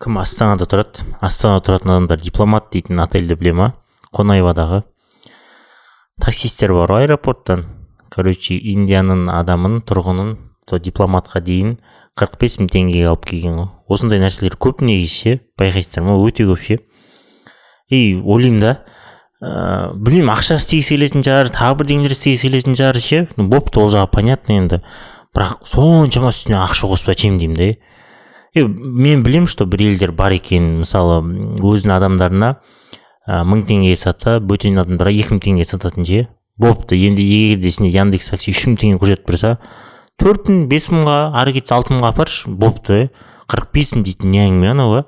кім астанада тұрады? Астанада тұратын адамдар дипломат дейтін отельді біле ма? Қонаевадағы таксисттер бар ғой аэропорттан. Короче индияның адамын тұрғынын сол дипломатқа дейін қырық бес мың теңгеге алып келген ғой. Осындай нәрселер көп негізі ше байқайсыздар ма? Өте көп ше. И ойлаймын да ыыы білмеймін ақша істегісі келетін шығар тағы бірдеңелер істегісі келетін шығар ше. Ну бопты ол жағы понятно енді. Бірақ соншама үстіне ақша қосып әшейін деймін да и мен білемін что бір елдер бар екенін мысалы өзінің адамдарына ә, мың теңгеге сатса бөтен адамдарға екі мың теңгеге сататын ше бопты. Енді егер де сенде яндекс такси үш мың теңге көрсетіп тұрса төрт мың бес мыңға ары кетсе алты мыңға апаршы. Бопты. қырық бес мың дейтін не әңгіме анау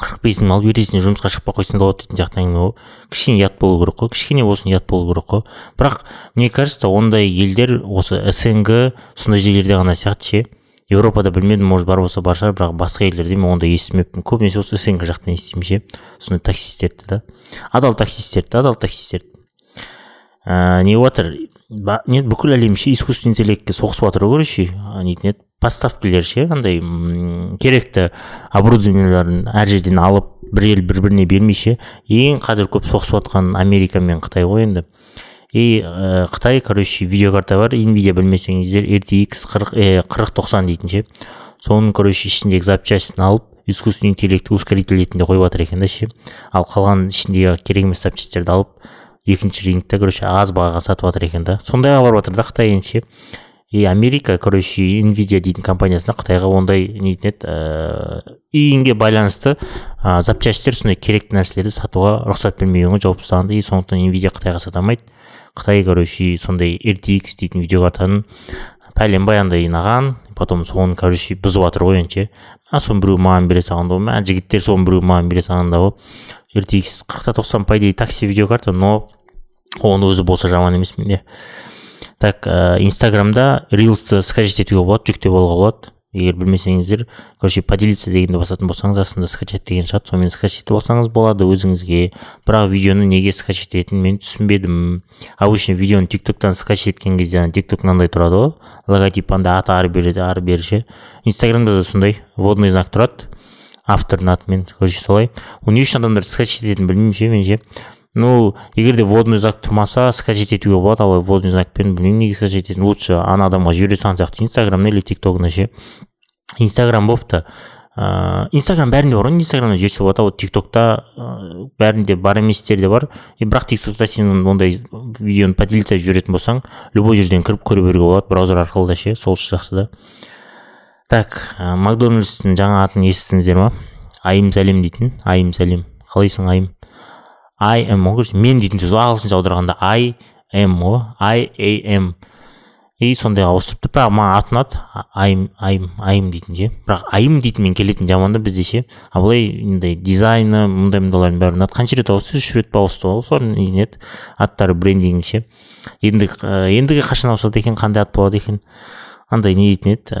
қырық бес мың алып ертесіне жұмысқа шықпай қойсаң да болады дейтін сияқты әңгіме ғой кішкене ұят болу керек қой кішкене болсын ұят болу керек қой бірақ мне кажется ондай елдер осы снг сондай жерлерде ғана сияқты ше. Еуропада білмедім может бар болса бар шығар бірақ басқа елдерде мен ондай естімеппін. Көбінесе осы снг жақтан естимін ше. Сондай таксистерді да. Адал таксистерді адал таксистерді. Ыыы не болып жатыр не бүкіл әлем ше искусственный интеллектке соғысып жатыр короче нетін еді. Поставкилер ше андай керекті оборудованиелерін әр жерден алып бір ел бір біріне бермей ше. Ең қазір көп соғысып жатқан америка мен қытай ғой енді. И ә, қытай короче видеокарта бар. Nvidia білмесеңіздер rtx қырық қырық тоқсан дейтін ше. Соның короче ішіндегі запчастьін алып искусственный интеллектті ускоритель ретінде қойып жатыр екен да ше. Ал қалған ішіндегі керек емес запчастьтерді алып екінші рынокта короче аз бағаға сатып жатыр екен да. Сондайға барып жатыр да қытай енді ше. И америка короче nvidia дейтін компаниясына қытайға ондай нетін еді. Ыыы иінге байланысты ә, запчастьтер сондай керекті нәрселерді сатуға рұқсат бермегенге жауып тастағанды и сондықтан nvidia қытайға сата алмайды. Қытай короче сондай rtx дейтін видеокартаны пәленбай андай жинаған потом соны короче бұзып жатыр ғой енді ше а соның біреуін маған бере салғанда ғой мә жігіттер соның біреуін маған бере салғанда ғой rtx қырықта тоқсан по идее такси видеокарта но оның өзі болса жаман емес менде. Так ә, инстаграмда рилсты скачать етуге болады жүктеп алуға болады егер білмесеңіздер короче поделиться дегенді басатын болсаңыз астында скачать деген шығады сонымен скачать етіп алсаңыз болады өзіңізге. Бірақ видеоны неге скачать ететінін мен түсінбедім. Обычно видеоны тик токтан скачать еткен кезде ана тик ток мынандай тұрады ғой. Логотип андай аты ары бері ары бері ше инстаграмда да сондай водный знак тұрады. Автордың атымен короче солай. Оны не үшін адамдар скачать ететінін білмеймін ше мен ше ну егер де водный знак тұрмаса скачать етуге болады ал водный знакпен білмеймін неге скачать ететінін лучше ана адамға жібере салған сияқты инстаграмына или тик тогына ше. Инстаграм болыпты ыыы инстаграм бәрінде бар ғой инстаграмда жіберсе болады ал тик токта бәрінде бар еместер де бар. И бірақ тик токта сен ондай видеоны поделиться жіберетін болсаң любой жерден кіріп көре беруге болады браузер арқылы да ше сол жақсы да. Так макдональдстың жаңа атын естідіңіздер ма? Айым сәлем дейтін айым сәлем. Қалайсың айым? I am ғой мен дейтін сөз ағылшынша аударғанда i am ғой i a m. И сондай ауыстырыпты. Бірақ маған ұнады. Айым айым айым дейтін ше бірақ айым дейтінмен келетін жаман да бізде ше. Ал былай мындай дизайны мындай мындайлардың бәрі ұнады. Қанша рет ауысты үш рет па ауысты ғой соның еді аттары брендинг ше. Енді ендігі қашан ауысады екен? Қандай ат болады екен? Андай не дейтін еді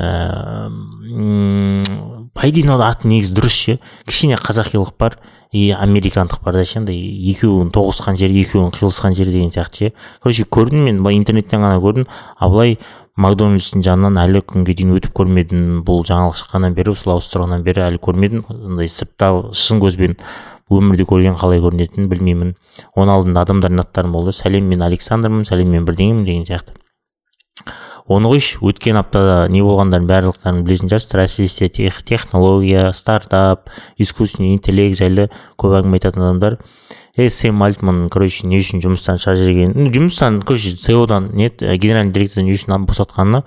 ііі по аты негізі дұрыс ше. Кішкене қазақилық бар и американдық бар да ше. Андай екеуін тоғысқан жер екеуін қиылысқан жер деген сияқты ше. Короче көрдім мен былай интернеттен ғана көрдім. Ал былай макдональдстың жанынан әлі күнге дейін өтіп көрмедім. Бұл жаңалық шыққаннан бері осылай ауыстырғаннан бері әлі көрмедім. Андай сыртта шын көзбен өмірде көрген қалай көрінетінін білмеймін. Оның алдында адамдардың аттары болды. Сәлем мен александрмын сәлем мен бірдеңемін деген сияқты. Оны қойшы өткен аптада не болғандарын барлықтарың білетін шығарсыздар әсіресе технология стартап искусственный интеллект жайлы көп әңгіме айтатын адамдар. Е сэм альтман короче не үшін жұмыстан шыға жіберген? Ну жұмыстан короче дан не генеральный директордан не үшін босатқанына.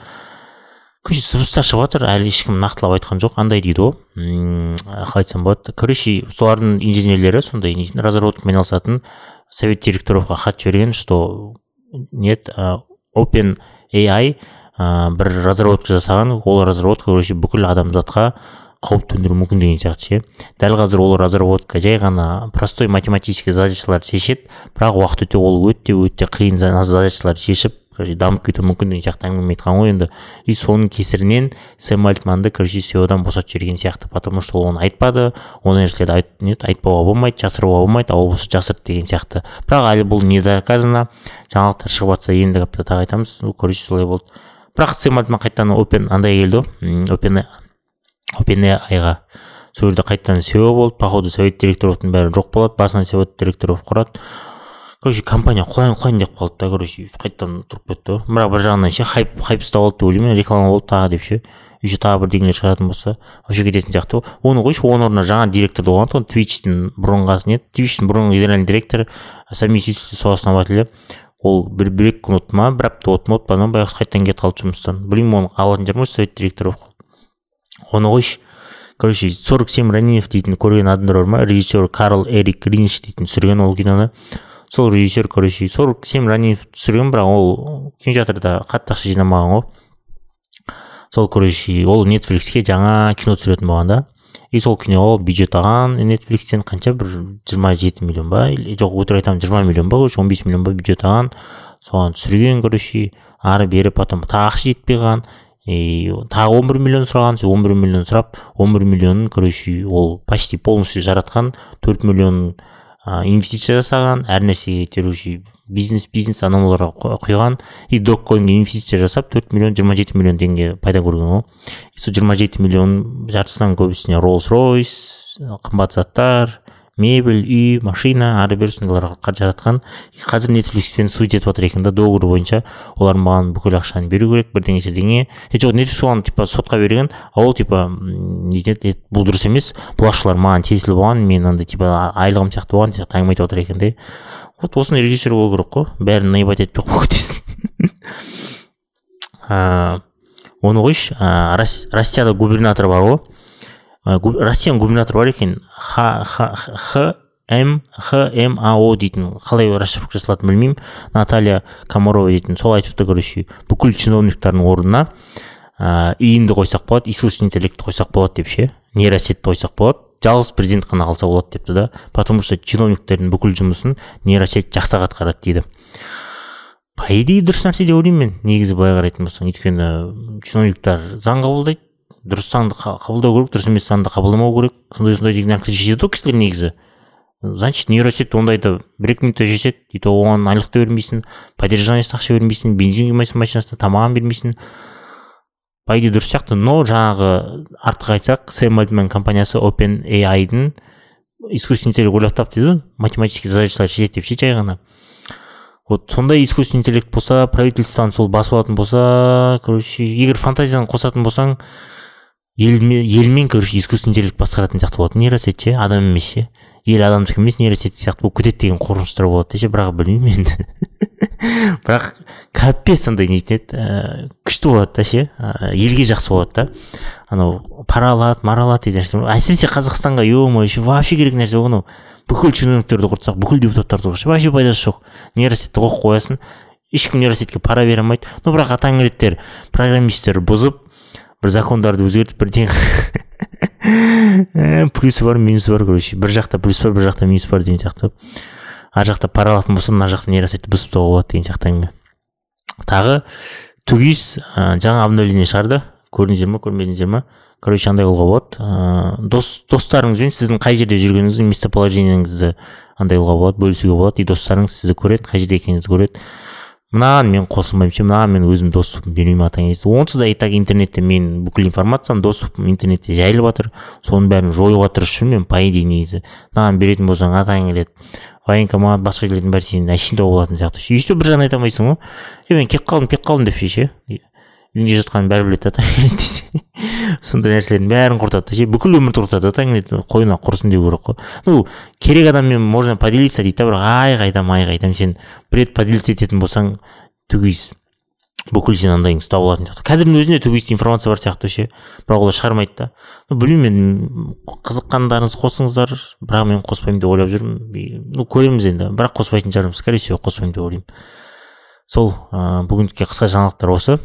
Короче сыбыстар шығып жатыр әлі ешкім нақтылап айтқан жоқ андай дейді ғой. Қалай айтсам болады? Короче солардың инженерлері сондай разработкамен айналысатын совет директоровқа хат жіберген что нет open AI ә, бір разработка жасаған ол разработка короче бүкіл адамзатқа қауіп төндіруі мүмкін деген сияқты ше. Дәл қазір ол разработка жай ғана простой математический задачаларды шешеді бірақ уақыт өте ол өте өте қиын задачаларды шешіп короче дамып кетуі мүмкін деген сияқты әңгіме айтқан ғой енді. И соның кесірінен сэм альтманды короче дан босатып жіберген сияқты потому что ол оны айтпады. Ондай нәрселерді айт, не айтпауға болмайды жасыруға болмайды ал болса жасырды деген сияқты. Бірақ әлі бұл не доказано. Жаңалықтар шығып жатса ендігі аптада айтамыз. Короче солай болды. Бірақ сэм альтман қайтадан опен андай келді ғой. Опен айға сол жерде қайтадан сео болды. Походу совет директоровтың бәрі жоқ болады. Басынан совет директоров құрады. Короче компания құлайын құлайын деп қалды да короче қайтадан тұрып кетті. Ғой бірақ бір жағынан ше хайп хайп ұстап алды деп ойлаймын. Реклама болды тағы деп ше. Еще тағы бірдеңелер шығаратын болса вообще кететін сияқты. Ғой оны қойшы оның орнына жаңа директор болған тұғын твичтің бұрынғы не? Твичтің бұрынғы генеральный директоры совместитель сол основателі. Ол бір бір екі күн өтті ма бір апта өтті ма өтпады ма баяғы қайтадан кетіп қалды жұмыстан. Білмеймін оны алатын шығар может совет директор оны қойшы. Короче сорок семь ранеев дейтін көрген адамдар бар ма? Режиссер карл эрик ринш дейтін түсірген ол киноны. Сол режиссер короче сорок семь ранеев түсірген бірақ ол кинотеатрда қатты ақша жинамаған ғой сол короче ол нетфликске жаңа кино түсіретін болған да и сол киноға бюджет алған нетфликстен қанша бір жиырма жеті миллион ба или жоқ өтірік айтамын жиырма миллион ба короче он бес миллион ба бюджет алған соған түсірген короче ары бері потом тағы ақша жетпей қалған и тағы он бір миллион сұраған он бір миллион сұрап он бір миллионын короче ол почти полностью жаратқан төрт миллион инвестиция жасаған әр нәрсеге короче бизнес бизнес аналарға құйған. И доккоинге инвестиция жасап төрт миллион жиырма жеті миллион теңге пайда көрген ғой и сол жиырма жеті миллион жартысынан көбісіне роллс ройс қымбат заттар мебель үй машина ары бері сондайларға жаратқан. Қазір нетфликспен суйт етіп жатыр екен да договор бойынша. Олар маған бүкіл ақшаны беру керек бірдеңе бірдеңе е жоқ нетфликс оған типа сотқа берген а ол типа не бұл дұрыс емес. Бұл ақшалар маған тиесілі болған мен андай типа айлығым сияқты болған сияқты әңгіме айтып жатыр екен де. Вот осындай режиссер болу керек қой. Бәрін наебать етпей ақ кетесің. Оны қойшы. Россияда губернатор бар ғой. Россияның губернаторы бар екен. Х х м х м а о дейтін. Қалай расшифровка жасалатынын білмеймін. Наталья комарова дейтін. Сол айтыпты короче бүкіл чиновниктардың орнына ыыы иінді қойсақ болады искусственный интеллектті қойсақ болады деп ше? Нейросетті қойсақ болады. Жалғыз президент қана қалса болады депті да. Потому что чиновниктердің бүкіл жұмысын нейросет жақсы ақ атқарады дейді. По идее дұрыс нәрсе деп ойлаймын мен. Негізі былай қарайтын болсаң өйткені чиновниктер заң қабылдайды. Дұрыс заңды қабылдау керек дұрыс емес заңды қабылдамау керек. Сондай сондай деген нәрсе шешеді ғой кісілер негізі. Значит нейросет ондайды бір екі минутта шешеді и то оған айлық та бермейсің поддержаниесіне ақша бермейсің бензин құймайсың машинасына тамағын бермейсің. По идее дұрыс сияқты но жаңағы артық айтсақ сэм альтман компаниясы open айдың искусственный интеллект ойлап тапты дейді ғой математический задачалар шешеді деп ше жай ғана. Вот сондай искусственный интеллект болса правительствоны сол басып алатын болса короче егер фантазияны қосатын болсаң елмен елмен короче искусственный басқаратын сияқты болады. Нейросет ше? Адам емес ше? Ел адамдікі емес нейросет сияқты болып кетеді деген қорқыныштар болады ше? Бірақ білмеймін енді. Бірақ капец андай нетін еді ііі күшті болады да ше? Елге жақсы болады да. Анау пара алады мара алады деген нәрсе әсіресе қазақстанға е мое вообще керек нәрсе ғой анау. Бүкіл чиновниктерді құртсақ бүкіл депутаттарды құртсақ вообще пайдасы жоқ. Нейросетті қойып қоясың. Ешкім нейросетке пара бере алмайды. Но бірақ таңертең программисттер бұзып бір закондарды өзгертіп бірдеңе плюсы бар минусы бар короче бір жақта плюс бар бір жақта минус бар деген сияқты ар жақта пара алатын болса мына жақта нейросетті бұзып тастауға болады деген сияқты әңгіме тағы тугис жаңа обновление шығарды көрдіңіздер ма көрмедіңіздер ма короче андай қылуға болады ыыы дос достарыңызбен сіздің қай жерде жүргеніңізді местоположениеңізді андай қылуға болады бөлісуге болады и достарыңыз сізді көреді қай жерде екеніңізді көреді мынаған мен қосылмаймын ше мынаған мен өзім доступым бермеймін ата онсыз да и так интернетте мен бүкіл информациям доступым интернетте жайылып жатыр соның бәрін жоюға тырысып жүрмін мен по идее негізі. Мынаған беретін болсаң атаң келеді. Военкомат басқа жерлердің бәрі сенің әшейін тауып алатын сияқты. Өйстіп бір жағынан айта алмайсың ғой. Е мен кетіп қалдым кетіп қалдым деп ше үйінде жатқанын бәрі біледі да десе сондай нәрселердің бәрін құртады. Ше бүкіл өмірді құртады да таңертең. Қойына құрысын деу керек қой. Ну керек адаммен можно поделиться дейді да бірақ ай қайдам ай қайдам. Сен бір рет поделиться ететін болсаң түгейсіз. Бүкіл сен андайың ұстап алатын сияқты. Қазірдің өзінде түгейсті информация бар сияқты ше. Бірақ олар шығармайды да. Ну білмеймін мен қызыққандарыңыз қосыңыздар бірақ мен қоспаймын деп ойлап жүрмін. Ну көреміз енді. Бірақ қоспайтын шығармын скорее всего қоспаймын деп ойлаймын. Сол ыыы бүгіндікке қысқа жаңалықтар осы.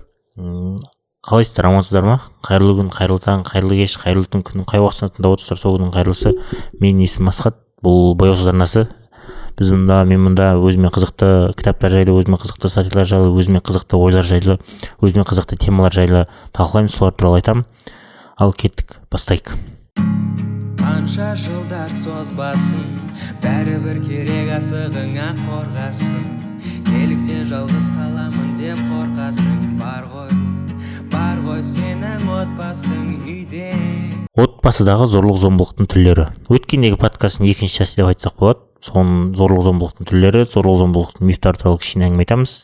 Қалайсыздар амансыздар ма? Қайырлы күн қайырлы таң қайырлы кеш қайырлы түн күннің қай уақытысында тыңдап отырсыздар сол күннің қайырлысы? Менің есімім асхат. Бұл бояусыз арнасы біз мұнда мен мұнда өзіме қызықты кітаптар жайлы өзіме қызықты статьялар жайлы өзіме қызықты ойлар жайлы өзіме қызықты темалар жайлы талқылаймыз солар туралы айтамын. Ал кеттік. Бастайық. Қанша жылдар созбасын бәрібір керек асығыңа қорғасын. Неліктен жалғыз қаламын деп қорқасың. Бар ғой бар ғой сенің отбасың үйде. Отбасыдағы зорлық зомбылықтың түрлері. Өткендегі подкасттың екінші часы деп айтсақ болады. Соның зорлық зомбылықтың түрлері зорлық зомбылықтың мифтары туралы кішкене әңгіме айтамыз.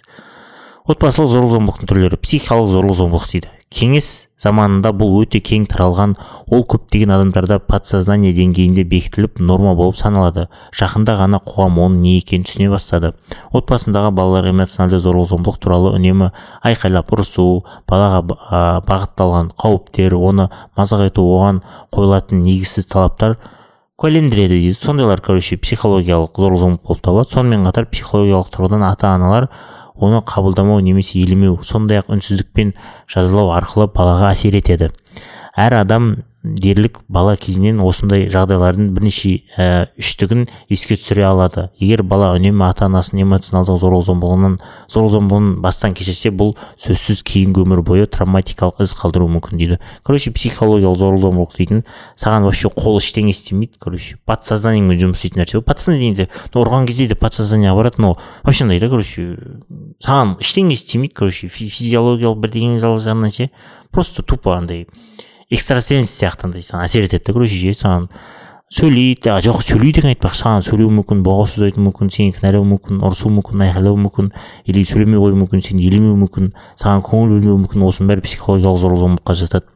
Отбасылық зорлық зомбылықтың түрлері. Психикалық зорлық зомбылық дейді. Кеңес заманында бұл өте кең таралған ол көптеген адамдарда подсознание деңгейінде бекітіліп норма болып саналады. Жақында ғана қоғам оның не екенін түсіне бастады. Отбасындағы балаларға эмоционалды зорлық зомбылық туралы үнемі айқайлап ұрысу балаға бағытталған қауіптер оны мазақ ету оған қойылатын негізсіз талаптар куәлендіреді дейді. Сондайлар короче психологиялық зорлық зомбылық болып табылады. Сонымен қатар психологиялық тұрғыдан ата аналар оны қабылдамау немесе елемеу сондай ақ үнсіздікпен жазалау арқылы балаға әсер етеді. Әр адам дерлік бала кезінен осындай жағдайлардың бірнеше ә, үштігін еске түсіре алады. Егер бала үнемі ата анасының эмоционалдық зорлық зомбылығынан зорлық зомбылығын бастан кешірсе бұл сөзсіз кейінгі өмір бойы травматикалық із қалдыруы мүмкін дейді. Короче психологиялық зорлық зомбылық дейтін саған вообще қол ештеңе істемейді короче. Подсознанияңмен жұмыс істейтін нәрсе подсознание ұрған кезде де подсознание барады но вообще андай да короче. Саған ештеңе істемейді короче. Физиологиялық бірдеңе жағынан ше. Просто тупо андай. Экстрасенс сияқты андай саған әсер етеді да короче ше саған сөйлейді а жоқ сөйлейді деген айтпақшы саған сөйлеуі мүмкін боғау сөз айтуы мүмкін сені кінәлауы мүмкін ұрысуы мүмкін айқайлауы мүмкін или сөйлемей қоюы мүмкін сені елемеуі мүмкін саған көңіл бөлмеуі мүмкін осының бәрі психологиялық зорлық зомбылыққа жатады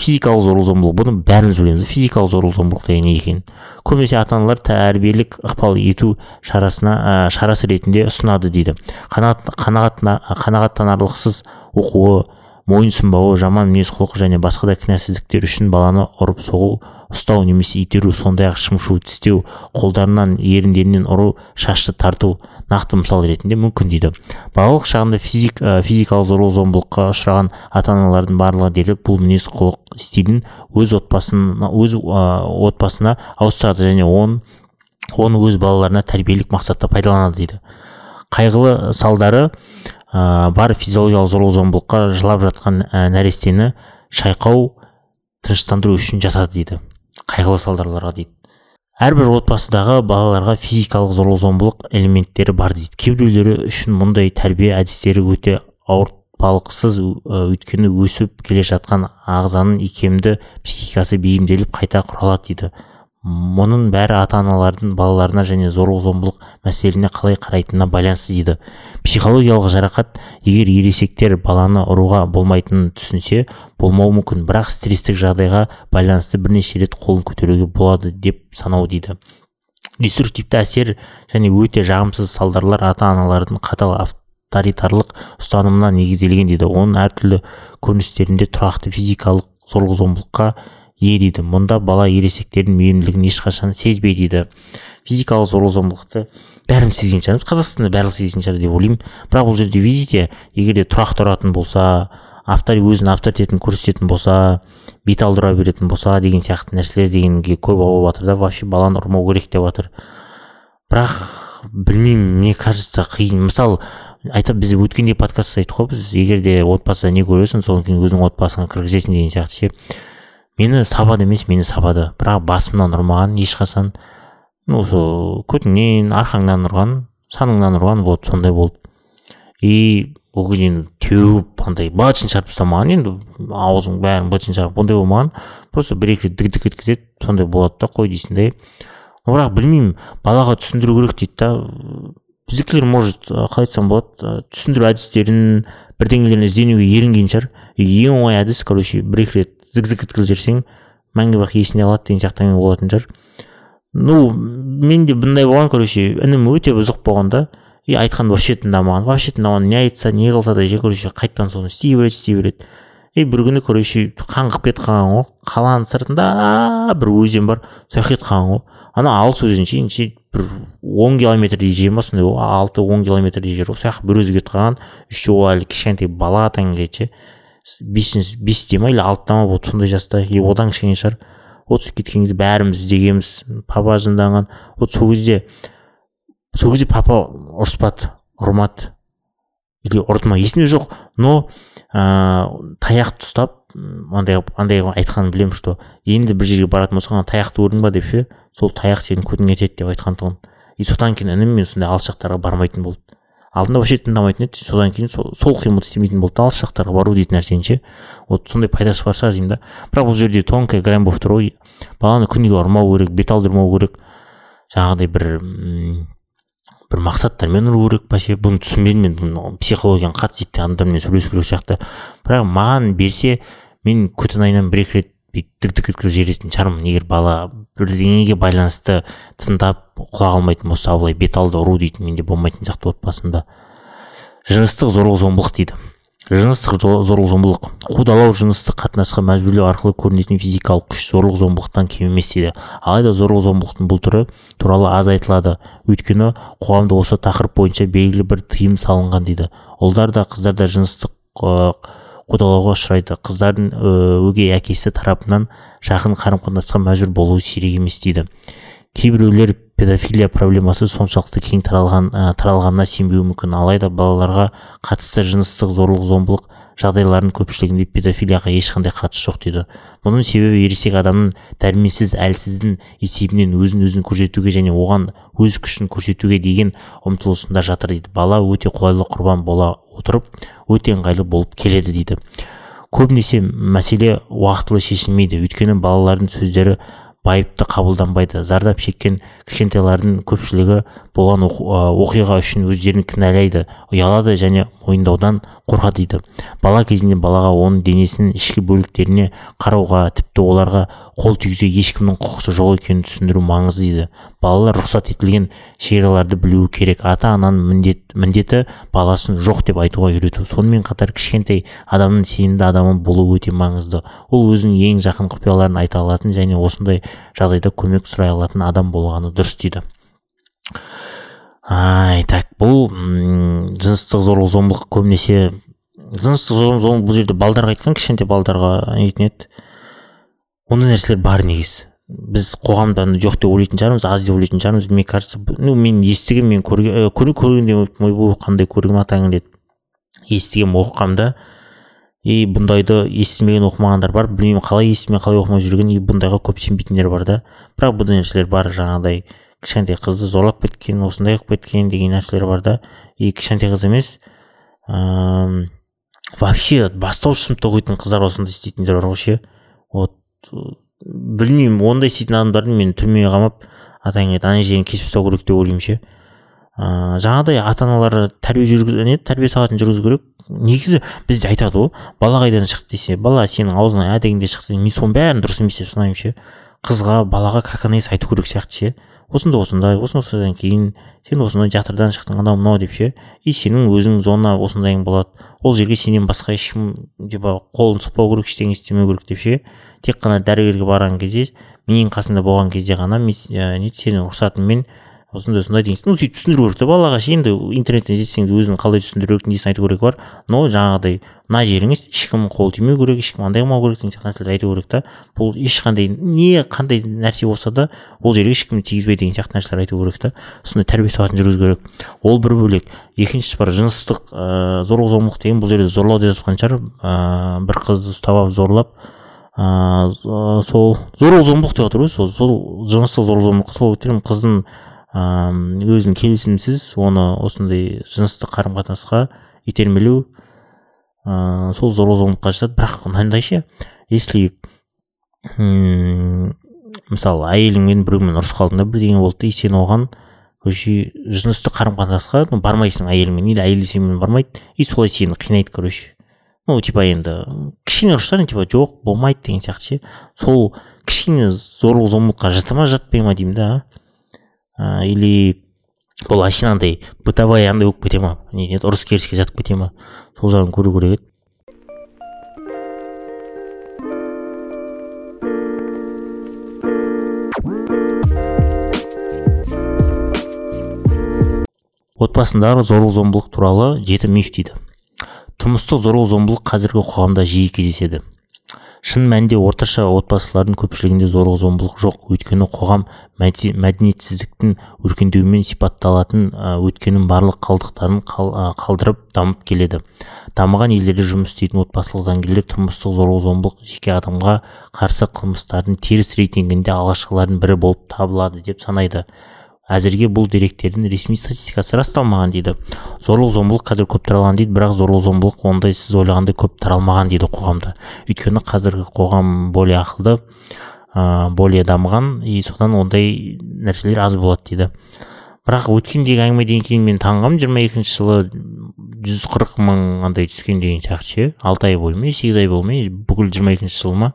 физикалық зорлық зомбылық бұны бәріміз білеміз физикалық зорлық зомбылық деген не екенін көбінесе ата аналар тәрбиелік ықпал ету шарасына ә, шарасы ретінде ұсынады дейді қанағат, қанағаттанарлықсыз оқуы мойынсұнбауы жаман мінез құлық және басқа да кінәсіздіктер үшін баланы ұрып соғу ұстау немесе итеру сондай ақ шымшу тістеу қолдарынан еріндерінен ұру шашты тарту нақты мысал ретінде мүмкін дейді. Балалық шағында физик, ә, физикалық зорлық зомбылыққа ұшыраған ата аналардың барлығы дерлік бұл мінез құлық стилін өз отбасына өз ә, отбасына ауыстырады және он оны өз балаларына тәрбиелік мақсатта пайдаланады дейді. Қайғылы салдары ә, бар физиологиялық зорлық зомбылыққа жылап жатқан ә, нәрестені шайқау тыныштандыру үшін жасады дейді. Қайғылы салдарларға дейді. Әрбір отбасыдағы балаларға физикалық зорлық зомбылық элементтері бар дейді. Кейбіреулері үшін мұндай тәрбие әдістері өте ауыртпалықсыз өйткені өсіп келе жатқан ағзаның икемді психикасы бейімделіп қайта құралады дейді. Мұның бәрі ата аналардың балаларына және зорлық зомбылық мәселелеріне қалай қарайтынына байланысты дейді. Психологиялық жарақат егер ересектер баланы ұруға болмайтынын түсінсе болмауы мүмкін. Бірақ стресстік жағдайға байланысты бірнеше рет қолын көтеруге болады деп санау дейді. Деструктивті әсер және өте жағымсыз салдарлар ата аналардың қатал авторитарлық ұстанымына негізделген дейді. Оның әртүрлі көріністерінде тұрақты физикалық зорлық зомбылыққа ие дейді. Мұнда бала ересектердің мейірімділігін ешқашан сезбейді дейді. Физикалық зорлық зомбылықты бәріміз сезген шығармыз. Қазақстанда барлығы сезген шығар деп ойлаймын. Бірақ бұл жерде видите егер де тұрақты ұратын болса автор өзінің авторитетін көрсететін болса бет алдыра беретін болса деген сияқты нәрселер дегенге көп ауып жатыр да. Вообще баланы ұрмау керек деп жатыр бірақ білмеймін мне кажется қиын. Мысалы айтып біз өткенде подкастта айттық қой біз. Егер де отбасыда не көресің содан кейін өзіңнің отбасыңа кіргізесің деген сияқты ше. Мені сабады емес мені сабады. Бірақ басымнан ұрмаған ешқашан. Ну сол көтіңнен арқаңнан ұрған саныңнан ұрған вот сондай болды. И ол кезде енді теуіп андай бытшын шығарып тастамаған. Енді аузың бәрін бытшын шығарып ондай болмаған. Просто бір екі рет дік дік еткізеді сондай болады да қой дейсің бірақ білмеймін балаға түсіндіру керек дейді да. Біздікілер может қалай айтсам болады түсіндіру әдістерін бірдеңелерін ізденуге ерінген шығар. Ең оңай әдіс короче бір екі рет зік еткізіп жіберсең мәңгі бақ есінде қалады деген сияқты әңгіме болатын шығар. Ну менде бұндай болған короче інім өте бұзық болған да и айтқанды вообще тыңдамаған вообще тыңдамаған не айтса не қылса да короче қайтадан соны істей береді істей береді. И бір күні короче қаңғып кетіп қалған ғой қаланың сыртында бір өзен бар сол жаққа кетіп қалған ғой ана алыс өзен ше бір он километрдей жер ма сондай алты он километрдей жер ғой сол жаққа бір өзі кетіп қалған еще ол әлі кішкентай бала келеді ше. Бесінші бесте ма или алтыда ма вот сондай жаста или одан кішкене шығар вот сөйтіп кеткен кезде бәріміз іздегенбіз папа жынданған вот сол кезде сол кезде папа ұрыспады ұрмады или ұрды ма есімде жоқ но ыыы таяқты ұстап андай андай айтқанын білемін что енді бір жерге баратын болсаң ана таяқты көрдің ба деп ше сол таяқ сенің көтіңе тиеді деп айтқан тұғын. И содан кейін інім мен сондай алыс жақтарға бармайтын болды. Алдында вообще тыңдамайтын еді содан кейін сол, сол қимылды істемейтін болды алыс жақтарға бару дейтін нәрсені ше. Вот сондай пайдасы бар шығар деймін да. Бірақ бұл жерде тонкая грань болып тұр ғой. Баланы күніге ұрмау керек бет алдырмау керек. Жаңағыдай бір бір мақсаттармен ұру керек па ше бұны түсінбедім мен бұны психологияны қатты зерттеген адамдармен сөйлесу керек сияқты. Бірақ маған берсе мен көтен айынан бір екі рет бүйтіп дік дік жіберетін шығармын. Егер бала бірдеңеге байланысты тыңдап құлақ алмайтын болса былай бет алды ұру дейтін менде болмайтын сияқты отбасында жыныстық зорлық зомбылық дейді. Жыныстық зо- зорлық зомбылық. Қудалау жыныстық қатынасқа мәжбүрлеу арқылы көрінетін физикалық күш зорлық зомбылықтан кем емес дейді. Алайда зорлық зомбылықтың бұл түрі туралы аз айтылады. Өйткені қоғамда осы тақырып бойынша белгілі бір тыйым салынған дейді. Ұлдар да қыздар да жыныстық қудалауға ұшырайды. Қыздардың өгей әкесі тарапынан жақын қарым қатынасқа мәжбүр болуы сирек емес дейді. Кейбіреулер педофилия проблемасы соншалықты кең таралған ә, таралғанына сенбеуі мүмкін. Алайда балаларға қатысты жыныстық зорлық зомбылық жағдайларының көпшілігінде педофилияға ешқандай қатысы жоқ дейді. Мұның себебі ересек адамның дәрменсіз әлсіздің есебінен өзін өзін көрсетуге және оған өз күшін көрсетуге деген ұмтылысында жатыр дейді. Бала өте қолайлы құрбан бола отырып өте ыңғайлы болып келеді дейді. Көбінесе мәселе уақытылы шешілмейді. Өйткені балалардың сөздері байыпты қабылданбайды. Зардап шеккен кішкентайлардың көпшілігі болған оқиға үшін өздерін кінәлайды ұялады және мойындаудан қорқады дейді. Бала кезінде балаға оның денесінің ішкі бөліктеріне қарауға тіпті оларға қол тигізуге ешкімнің құқысы жоқ екенін түсіндіру маңызды дейді. Балалар рұқсат етілген шекараларды білуі керек. Ата ананың міндет, міндеті баласын жоқ деп айтуға үйрету. Сонымен қатар кішкентай адамның сенімді адамы болу өте маңызды. Ол өзінің ең жақын құпияларын айта алатын және осындай жағдайда көмек сұрай алатын адам болғаны дұрыс дейді. Ай так бұл жыныстық зорлық зомбылық көбінесе жыныстық зорлық зомбылық бұл жерде балдарға айтқан кішкентай балдарға нетін еді. Ондай нәрселер бар негізі біз қоғамда жоқ деп ойлайтын шығармыз аз деп ойлайтын шығармыз. Мне кажется ну мен естігем мен көрген көрген көргенде ойбой қандай көргем атаң деп естігем оқығамда и бұндайды естімеген оқымағандар бар. Білмеймін қалай естімей қалай оқымай жүрген и бұндайға көп сенбейтіндер бар да. Бірақ бұндай нәрселер бар жаңағыдай кішкентай қызды зорлап кеткен осындай қылып кеткен деген нәрселер бар да. И кішкентай қыз емес ыыы вообще бастауыш сыныпта оқитын қыздар осындай істейтіндер бар ғой ше вот білмеймін ондай істейтін адамдарды мен түрмеге қамап атаң ана жерін кесіп тастау керек деп ойлаймын ше. Ыыы жаңағыдай ата аналар тәрбие жүргіз не тәрбие сағатын жүргізу керек. Негізі бізде айтады ғой бала қайдан шықты десе бала сенің аузыңнан ә дегенде шықты мен соның бәрін дұрыс емес деп санаймын ше. Қызға балаға как она есть айту керек сияқты ше. Осындай осындай осындай осыдан кейін сен осындай жатырдан шықтың анау мынау деп ше. И сенің өзің зона осындайың болады. Ол жерге сенен басқа ешкім типа қолын сұқпау керек ештеңе істемеу керек деп ше. Тек қана дәрігерге барған кезде менің қасымда болған кезде ғана мен ә, не сенің рұқсатыңмен осындай осындай деген ну сөйтіп түсіндіру керек та балаға ше енді интернеттен іздесең де өзің қалай түсіндіру керек несін айту керек бар. Но жаңағыдай мына жеріңіз ешкім қол тимеу керек ешкім андай қылмау керек деген сияқты нәрселерді айту керек та бұл ешқандай не қандай нәрсе болса да ол жерге ешкім тигізбе деген сияқты нәрселер айту керек та сондай тәрбие сағатын жүргізу керек. Ол бір бөлек. Екіншісі бар жыныстық ыыы зорлық зомбылық деген бұл жерде зорлау деп жатқан шығар. Ыыы бір қызды ұстап алып зорлап ыыы сол зорлық зомбылық деп жатыр ғой сол сол жыныстық зорлық зомбылық сол қыздың ыыы өзінің келісімсіз оны осындай жыныстық қарым қатынасқа итермелеу ыыы сол зорлық зомбылыққа жатады. Бірақ мынандай ше если мысалы әйеліңмен біреумен ұрысып қалдың да бірдеңе болды и сен оған короче жыныстық қарым қатынасқа ну, бармайсың әйеліңмен или әйелі сенімен бармайды и солай сені қинайды короче. Ну типа енді кішкене ұрыстар типа жоқ болмайды деген сияқты ше. Сол кішкене зорлық зомбылыққа жата ма жатпай ма деймін да или бұл вообще андай бытовая андай болып кете ма? Не ұрыс керіске жатып кете ма? Сол жағын көру керек еді. Отбасындағы зорлық зомбылық туралы жеті миф дейді. Тұрмыстық зорлық зомбылық қазіргі қоғамда жиі кездеседі. Шын мәнінде орташа отбасылардың көпшілігінде зорлық зомбылық жоқ. Өйткені қоғам мәдениетсіздіктің өркендеуімен сипатталатын өткеннің барлық қалдықтарын қал- қалдырып дамып келеді. Дамыған елдерде жұмыс істейтін отбасылық заңгерлер тұрмыстық зорлық зомбылық жеке адамға қарсы қылмыстардың теріс рейтингінде алғашқылардың бірі болып табылады деп санайды. Әзірге бұл деректердің ресми статистикасы расталмаған дейді. Зорлық зомбылық қазір көп таралған дейді бірақ зорлық зомбылық ондай сіз ойлағандай көп таралмаған дейді қоғамда. Өйткені қазіргі қоғам более ақылды ә, более дамыған и содан ондай нәрселер аз болады дейді. Бірақ өткендегі әңгімеден кейін мен таңғамын жиырма екінші жылы жүз қырық мың андай түскен деген сияқты ше. Алты ай бойы ма сегіз ай болмай бүкіл жиырма екінші жыл ма?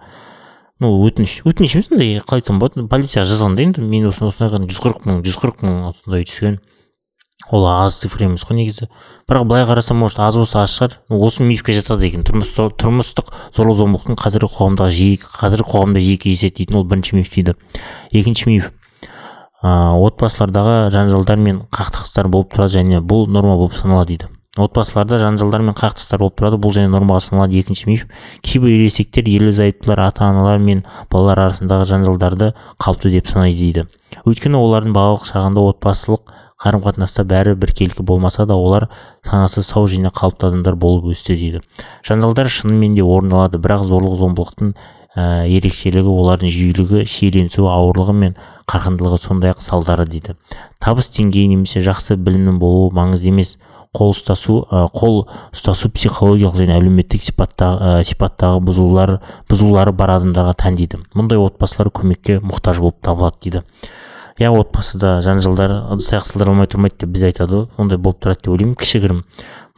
Ну өтініш өтініш емес андай қалай айтсам болады. Полицияға жазғанда енді мен осындай осындай жүз қырық мың жүз қырық мың осындай түскен. Ол аз цифра емес қой негізі. Бірақ былай қарасам может аз болса аз шығар. Осы мифке жатады екен. Тұрмыс- тұрмыстық зорлық зомбылықтың қазіргі қоғамдағы жиі қазіргі қоғамда жиі кездеседі дейтін ол бірінші миф дейді. Екінші миф ә, отбасылардағы жанжалдар мен қақтығыстар болып тұрады және бұл норма болып саналады дейді. Отбасыларда жанжалдар мен қақтығыстар болып тұрады. Бұл және нормаға саналады екінші миф. Кейбір ересектер ерлі зайыптылар ата аналар мен балалар арасындағы жанжалдарды қалыпты деп санайды дейді. Өйткені олардың балалық шағында отбасылық қарым қатынаста бәрі біркелкі болмаса да олар санасы сау және қалыпты адамдар болып өсті дейді. Жанжалдар шынымен де орын алады бірақ зорлық зомбылықтың ә, ерекшелігі олардың жиілігі шиеленісуі ауырлығы мен қарқындылығы сондай ақ салдары дейді. Табыс деңгейі немесе жақсы білімнің болуы маңызды емес. Қол ұстасу қол ұстасу психологиялық және әлеуметтік сипаттағы, сипаттағы бұзылулар бұзылулары бар адамдарға тән дейді. Мұндай отбасылар көмекке мұқтаж болып табылады дейді. Иә отбасыда жанжалдар ыдыс аяқ сылдырламай тұрмайды деп біз айтады ғой. Ондай болып тұрады деп ойлаймын кішігірім.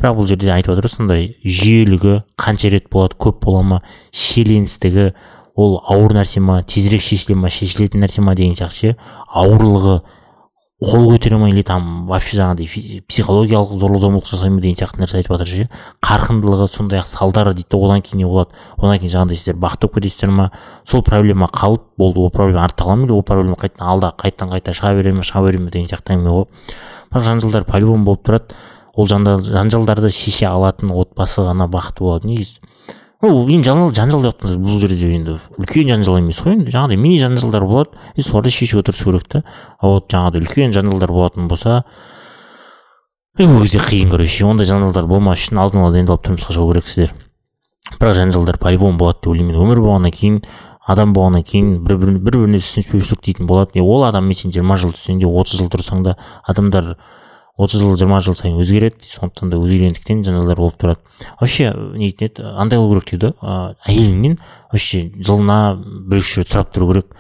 Бірақ бұл жерде айтып отыр сондай жүйелігі қанша рет болады көп бола ма шиеленістігі ол ауыр нәрсе ма тезірек шешіле ма шешілетін нәрсе ма деген сияқты ше ауырлығы қол көтере алмай или там вообще жаңағыдай психологиялық зорлық зомбылық жасай ма деген сияқты нәрсе айтып жатыр ше? Қарқындылығы сондай ақ салдары дейді да одан кейін не болады? Одан кейін жаңағыдай сіздер болып кетесіздер ма? Сол проблема қалып болды ол проблема артта қала ма? Или ол проблема қайтадан алда қайтадан қайта шыға бере ме шыға бере ме деген сияқты әңгіме ғой. Бірақ жанжалдар по любому болып тұрады. Ол жанжалдарды шеше алатын отбасы ғана бақытты болады. Негізі ол енді жанжал жанжал деп бұл жерде енді. Үлкен жанжал емес қой енді. Жаңағыдай мини жанжалдар болады. И соларды шешуге тырысу керек та. А вот жаңағыдай үлкен жанжалдар болатын болса ол кезде қиын короче ондай жанжалдар болмас үшін алдын ала дайындалып тұрмысқа шығу керексіздер бірақ жанжалдар по любому болады деп ойлаймын. Өмір болғаннан кейін адам болғаннан кейін бір бір бір біріне түсініспеушілік дейтін болады. Ол адаммен сен жиырма жыл тұрсаң де отыз жыл тұрсаң да адамдар отыз жыл жиырма жыл сайын өзгереді сондықтан да өзгергендіктен жанжалдар болып тұрады. Вообще не дейтін еді андай қылу керек дейді ғой әйеліңнен вообще жылына бір үш рет сұрап тұру керек.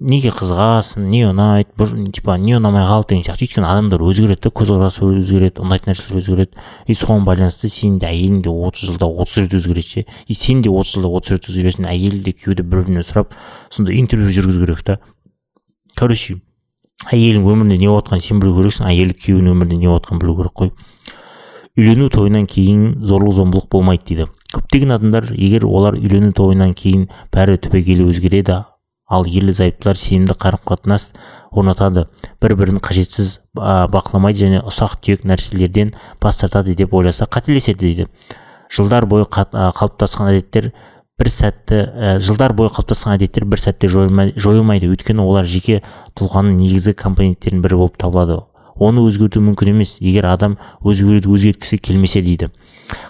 Неге қызығасың не ұнайды бір типа не ұнамай қалды деген сияқты. Өйткені адамдар өзгереді да көзқарасы өзгереді ұнайтын нәрселер өзгереді. И соған байланысты сенің де әйелің де отыз жылда отыз рет өзгереді ше? И сен де отыз жылда отыз рет өзгересің әйел де күйеу де бір бірінен сұрап сондай интервью жүргізу керек та. Короче әйелің өмірінде не болып сен білу керексің әйелі күйеуінің өмірінде не болып білу керек қой. Үйлену тойынан кейін зорлық зомбылық болмайды дейді. Көптеген адамдар егер олар үйлену тойынан кейін бәрі түбегейлі өзгереді ал ерлі зайыптылар сенімді қарым қатынас орнатады. Бір бірін қажетсіз а, бақыламайды және ұсақ түйек нәрселерден бас тартады деп ойласа қателеседі дейді. Жылдар бойы қалыптасқан әдеттер бір сәтті ә, жылдар бойы қалыптасқан әдеттер бір сәтте жойылмай- жойылмайды. Өйткені олар жеке тұлғаның негізгі компоненттерінің бірі болып табылады. Оны өзгерту мүмкін емес. егер адам өзгеруді өзгерткісі келмесе дейді.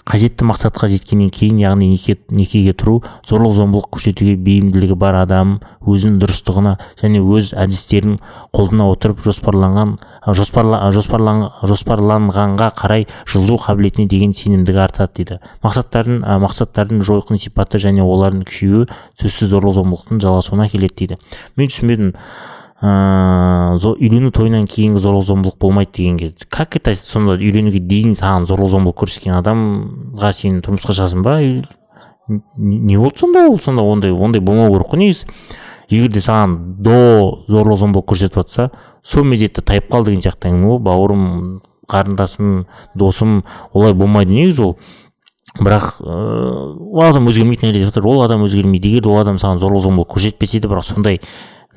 Қажетті мақсатқа жеткеннен кейін яғни неке, некеге тұру зорлық зомбылық көрсетуге бейімділігі бар адам өзінің дұрыстығына және өз әдістерін қолдана отырып жоспарланған жоспарла, жоспарлан, жоспарланғанға қарай жылжу қабілетіне деген сенімдігі артады дейді. Мақсаттардың мақсаттардың жойқын сипаты және олардың күшеюі сөзсіз зорлық зомбылықтың жалғасуына келеді дейді. Мен түсінбедім ыыы үйлену тойынан кейінгі зорлық зомбылық болмайды дегенге как это сонда үйленуге дейін саған зорлық зомбылық көрсеткен адамға сен тұрмысқа шығасың ба? Не болды сонда ол сонда ондай ондай болмау керек қой негізі. Егер де саған до зорлық зомбылық көрсетіп жатса сол мезетте тайып қал деген сияқты әңгіме ғой. Бауырым қарындасым досым олай болмайды негізі ол. Бірақ ыыы ол адам өзгермейтін әлі жатыр. Ол адам өзгермейді. Егер ол адам саған зорлық зомбылық көрсетпесе де бірақ сондай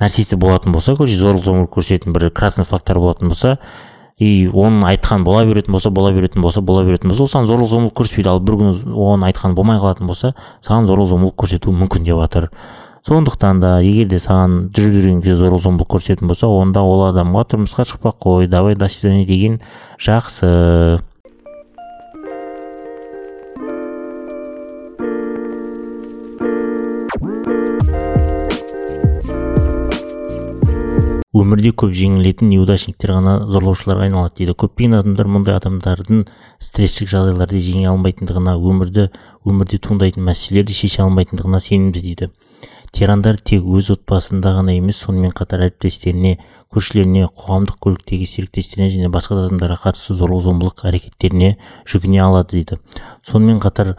нәрсесі болатын болса зорлық зомбылық көрсететін бір красный флагтар болатын болса и оның айтқан бола беретін болса бола беретін болса бола беретін болса ол саған зорлық зомбылық көрсетпейді. Ал бір күні оған айтқан болмай қалатын болса саған зорлық зомбылық көрсетуі мүмкін деп жатыр сондықтан да егер де саған жүріп жүрген кезде зорлық зомбылық көрсететін болса онда ол адамға тұрмысқа шықпай ақ қой давай до свидания деген жақсы. Өмірде көп жеңілетін неудачниктер ғана зорлаушыларға айналады дейді. Көптеген адамдар мұндай адамдардың стресстік жағдайларды жеңе алмайтындығына өмірді өмірде туындайтын мәселелерді шеше алмайтындығына сенімді дейді. Тирандар тек өз отбасында ғана емес сонымен қатар әріптестеріне көршілеріне қоғамдық көліктегі серіктестеріне және басқа да адамдарға қатысты зорлық зомбылық әрекеттеріне жүгіне алады дейді. Сонымен қатар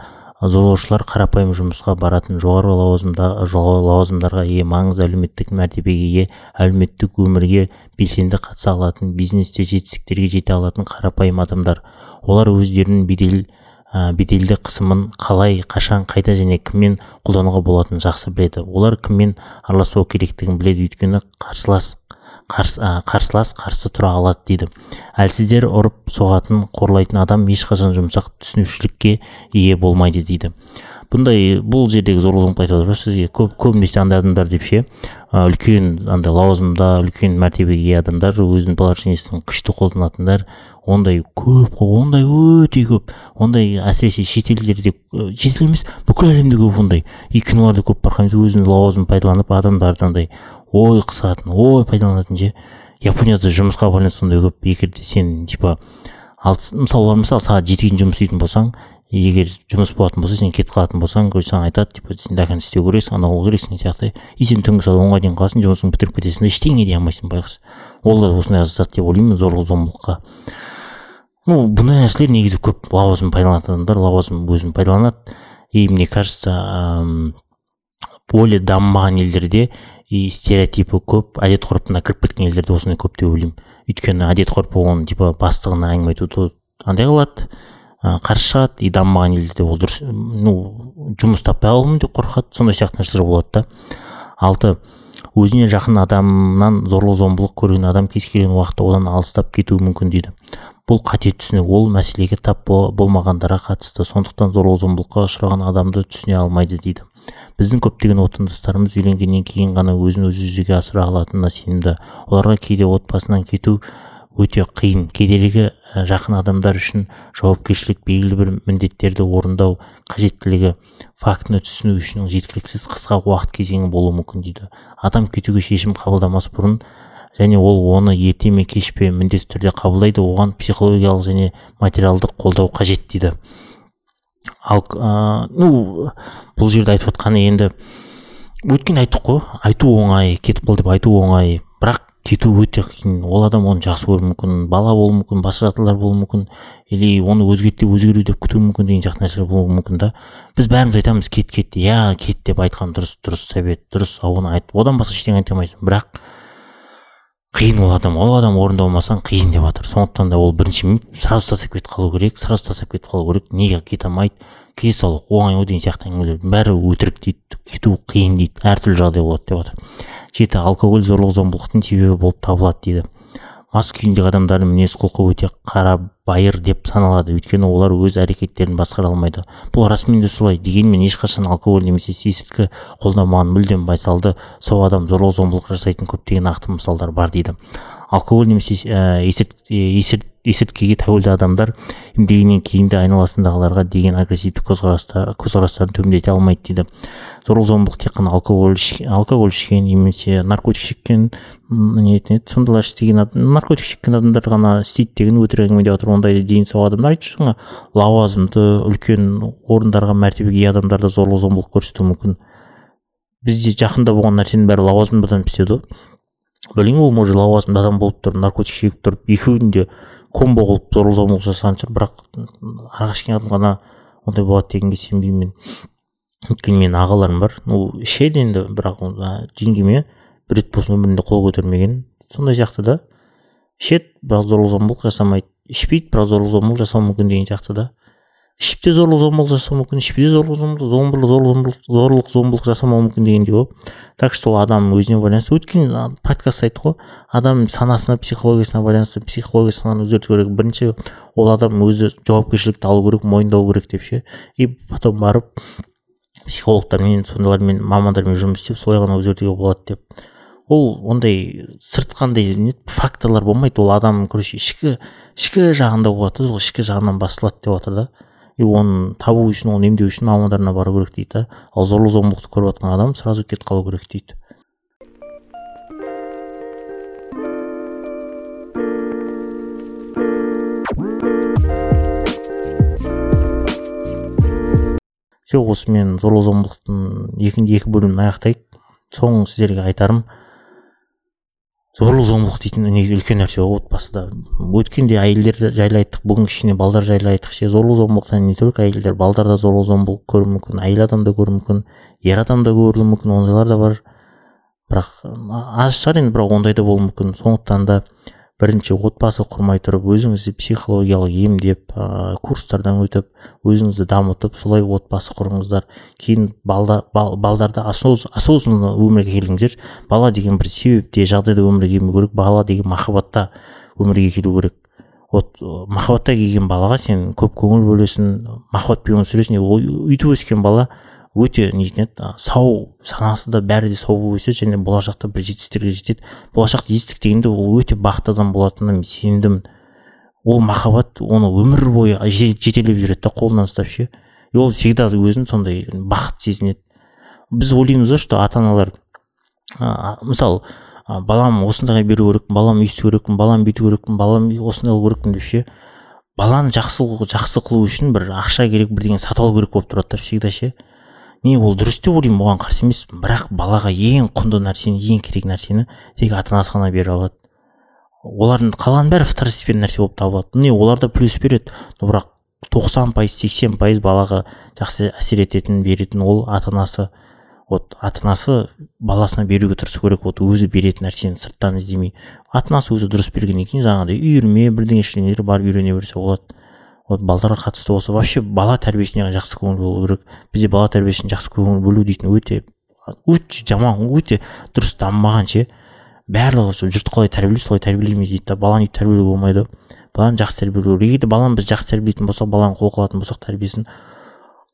зорлаушылар қарапайым жұмысқа баратын жоғары лауазымда лауазымдарға ие маңызды әлеуметтік мәртебеге ие әлеуметтік өмірге белсенді қатыса алатын бизнесте жетістіктерге жете алатын қарапайым адамдар. Олар өздерінің бедел ә, беделді қысымын қалай қашан қайда және кіммен қолдануға болатынын жақсы біледі. Олар кіммен араласпау керектігін біледі. Өйткені қарсылас қарсы, ә, қарсылас қарсы тұра алады дейді. әлсіздер ұрып соғатын қорлайтын адам ешқашан жұмсақ түсінушілікке ие болмайды дейді. Бұндай бұл жердегі зорлық айтып отыр сізге көп көбінесе андай адамдар деп ше? Үлкен андай лауазымда үлкен мәртебеге ие адамдар өзінің положениесін күшті қолданатындар ондай көп қой ондай өте көп. Ондай әсіресе шетелдерде шетел емес бүкіл әлемде көп ондай. И киноларда көп байқаймыз өзінің лауазымын пайдаланып адамдарды андай ой қысатын ой пайдаланатын ше. Японияда жұмысқа байланысты сондай көп егер де сен типа ал мысалы мысалы сағат жетіге дейін жұмыс істейтін болсаң егер жұмыс болатын болса сен кетіп қалатын болсаң короче саған айтады типа сен до конца істеу керексің анау қылу керексің сияқты. И сен түнгі сағат онға дейін қаласың жұмысыңды бітіріп кетесің да ештеңе дей алмайсың байғұс ол да осындай зат деп ойлаймын зорлық зомбылыққа. Ну бұндай нәрселер негізі көп лауазым пайдаланатын адамдар лауазым өзін пайдаланады. И мне кажется более дамымаған елдерде и стереотипі көп әдет ғұрпына кіріп кеткен елдерде осындай көп деп ойлаймын. Өйткені әдет ғұрпы оны типа бастығына әңгіме айтуды андай қылады қарсы шығады и дамымаған елдерде ол дұрыс ну жұмыс таппай қалуым деп қорқады. Сондай сияқты нәрселер болады да. Алты өзіне жақын адамнан зорлық зомбылық көрген адам кез келген уақытта одан алыстап кетуі мүмкін дейді. Бұл қате түсінік ол мәселеге тап болмағандарға қатысты сондықтан зорлық зомбылыққа ұшыраған адамды түсіне алмайды дейді. Біздің көптеген отандастарымыз үйленгеннен кейін ғана өзін өзі жүзеге асыра алатынына сенімді. Оларға кейде отбасынан кету өте қиын. Кедергі жақын адамдар үшін жауапкершілік белгілі бір міндеттерді орындау қажеттілігі фактіні түсіну үшін жеткіліксіз қысқа уақыт кезеңі болуы мүмкін дейді. Адам кетуге шешім қабылдамас бұрын және ол оны ерте ме кеш пе міндетті түрде қабылдайды. Оған психологиялық және материалдық қолдау қажет дейді. Ал ә, ну бұл жерде айтып отқаны енді өткенде айттық қой. Айту оңай кетіп қал деп айту оңай. Кету өте қиын. Ол адам оны жақсы көруі мүмкін бала болуы мүмкін басқа жағдайлар болуы мүмкін. Или оны өзгерді деп өзгеру деп күтуі мүмкін деген сияқты нәрселер болуы мүмкін да. Біз бәріміз айтамыз кет кет. Иә кет деп айтқан дұрыс дұрыс совет дұрыс оны айт одан басқа ештеңе айта алмайсың. Бірақ қиын ол адам ол адам орындамасаң қиын деп жатыр сондықтан да ол бірінші сразу тастап кетіп қалу керек сразу тастап кетіп қалу керек. Неге кете алмайды? Кете салу оңай ғой деген сияқты әңгімелер. Бәрі өтірік дейді кету қиын дейді әртүрлі жағдай болады деп жатыр жеті алкоголь зорлық зомбылықтың себебі болып табылады дейді. Мас күйіндегі адамдардың мінез құлқы өте қарабайыр деп саналады. Өйткені олар өз әрекеттерін басқара алмайды. Бұл расымен де солай дегенмен ешқашан алкоголь немесе есірткі қолданбаған мүлдем байсалды. Сау адам зорлық зомбылық жасайтын көптеген нақты мысалдар бар дейді. Алкоголь немесе ә, есірткіге тәуелді адамдар емдегеннен кейін де айналасындағыларға деген агрессивті көзқарастарын төмендете алмайды дейді. Зорлық зомбылық тек қана алкоголь алкоголь ішкен немесе наркотик шеккен не сондайлар істеген наркотик шеккен адамдар ғана істейді деген өтірік әңгіме деп жатыр ондай дені сау адамдар айтшы жаңа лауазымды үлкен орындарға мәртебеге ие адамдар да зорлық зомбылық көрсетуі мүмкін. Бізде жақында болған нәрсенің бәрі лауазымды адам істеді ғой. Білмеймін ол может лауазымды адам болып тұрып наркотик шегіп тұрып екеуін де комбо қылып зорлық зомбылық жасаған шығар. Бірақ арақ ішкен ғана ондай болады дегенге сенбеймін мен. Өйткені менің ағаларым бар. Ну ішеді енді бірақ жеңгеме бір рет болсын өмірінде қол көтермеген. Сондай сияқты да. Ішеді бірақ зорлық зомбылық жасамайды. Ішпейді бірақ зорлық зомбылық жасауы мүмкін деген сияқты да. Ішіп те зорлық зомбылық жасауы мүмкін ішпей де зорлық зомбылық зомбылық зорлық зорлық зомбылық жасамауы мүмкін дегендей ғой так что ол адамның өзіне байланысты. Өткен подкастта айттық қой адам санасына психологиясына байланысты психологиясын өзгерту керек. Бірінші ол адам өзі жауапкершілікті алу керек мойындау керек деп ше. И потом барып психологтармен сондайлармен мамандармен жұмыс істеп солай ғана өзгертуге болады деп. Ол ондай сырт қандай факторлар болмайды. Ол адам короче ішкі ішкі жағында болады сол ішкі жағынан басталады деп жатыр да и оны табу үшін оны емдеу үшін мамандарына бару керек дейді да э? ал зорлық зомбылықты көріп жатқан адам сразу кетіп қалу керек дейді все осымен зорлық зомбылықтың екі, екі бөлімін аяқтайық соңғы сіздерге айтарым зорлық зомбылық дейтін үлкен нәрсе ғой отбасыда. Өткенде әйелдер жайлы айттық бүгін кішкене балдар жайлы айттық ше. Зорлық зомбылықтан не только әйелдер балдар да зорлық зомбылық көруі мүмкін әйел адам да көруі мүмкін ер адам да көруі мүмкін ондайлар да бар. Бірақ аз шығар енді бірақ ондай да болуы мүмкін. Сондықтан да бірінші отбасы құрмай тұрып өзіңізді психологиялық емдеп ә, курстардан өтіп өзіңізді дамытып солай отбасы құрыңыздар. Кейін балда, бал, балдарды осознанно өмірге келіңіздер бала деген бір себепте жағдайда өмірге келмеу керек. Бала деген махаббатта өмірге келу керек. Вот махаббатта келген балаға сен көп көңіл бөлесің махаббатпен өмір сүресің. Өйтіп өскен бала өте нетін еді сау санасы да бәрі де сау болып өседі және болашақта бір жетістіктерге жетеді. Болашақта жетістік дегенде ол өте бақытты адам болатынына мен сенімдімін. Ол махаббат оны өмір бойы жетелеп жүреді да қолынан ұстап ше. И ол всегда өзін сондай бақыт сезінеді. Біз ойлаймыз ғой что ата аналар мысалы балам осындайға беру керекпін балам өйту керекпін балам бүйту керекпін балам осындай қылу керекпін деп ше. Баланы жақсы жақсы қылу үшін бір ақша керек бірдеңе сатып алу керек болып тұрады да всегда ше. Не ол дұрыс деп ойлаймын оған қарсы емеспін. Бірақ балаға ең құнды нәрсені ең керек нәрсені тек ата анасы ғана бере алады. Олардың қалғаны бәрі второстепенный нәрсе болып табылады. Не олар да плюс береді. Но бірақ тоқсан пайыз сексен пайыз балаға жақсы әсер ететін беретін ол ата анасы вот ата анасы баласына беруге тырысу керек. Вот өзі беретін нәрсені сырттан іздемей. Ата анасы өзі дұрыс бергеннен кейін жаңағыдай үйірме бірдеңе ештеңелер барып үйрене берсе болады. Вот балдарға қатысты болса вообще бала тәрбиесіне жақсы көңіл бөлу керек. Бізде бала тәрбиесіне жақсы көңіл бөлу дейтін өте өте жаман өте дұрыс дамымаған ше. Барлығы сол жұрт қалай тәрбиелейді солай тәрбиелейміз дейді да баланы өйтіп тәрбиелеуге болмайды. Баланы жақсы тәрбиелеу керек егер баланы біз жақсы тәрбиелейтін болсақ баланы қол қылатын болсақ тәрбиесін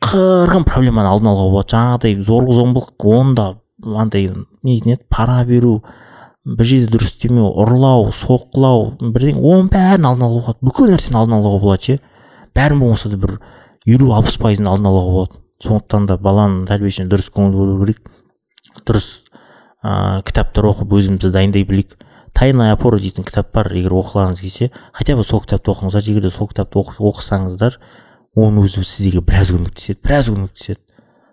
қырғын проблеманы алдын алуға болады. Жаңағыдай зорлық зомбылық оны да андай не дейтін еді? Пара беру бір жерде дұрыс істемеу ұрлау соққылау бірдеңе оның бәрін алдын алуға болады. Бүкіл нәрсені алдын алуға болады ше. Бәрін болмаса да бір елу алпыс пайызын алдын алуға болады сондықтан да баланың тәрбиесіне дұрыс көңіл бөлу керек. Дұрыс ә, кітаптар оқып өзімізді дайындай білейік. Тайная опора дейтін кітап бар егер оқығыңыз келсе. Хотя бы сол кітапты оқыңыздар. Егер де сол кітапты оқысаңыздар оның өзі сіздерге біраз көмектеседі біраз көмектеседі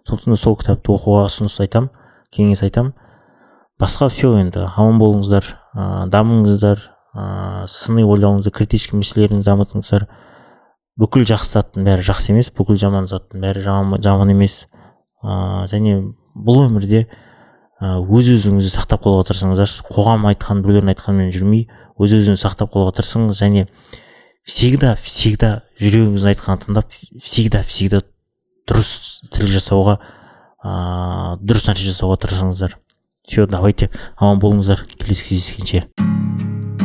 сондықтан да сол кітапты оқуға ұсыныс айтамын кеңес айтамын басқа все енді аман болыңыздар ә, дамыңыздар ә, сыни ойлауыңызды критический мәселелеріңізді дамытыңыздар. Бүкіл жақсы заттың бәрі жақсы емес бүкіл жаман заттың бәрі жаман, жаман емес. Ә, және бұл өмірде өз өзіңізді сақтап қалуға тырысыңыздар қоғам айтқан біреулердің айтқанымен жүрмей өз өзіңізді сақтап қалуға тырысыңыз және всегда всегда жүрегіңіздің айтқанын тыңдап всегда всегда дұрыс тірлік жасауға ыыы дұрыс нәрсе жасауға тырысыңыздар. Все давайте аман болыңыздар. Келесі кездескенше.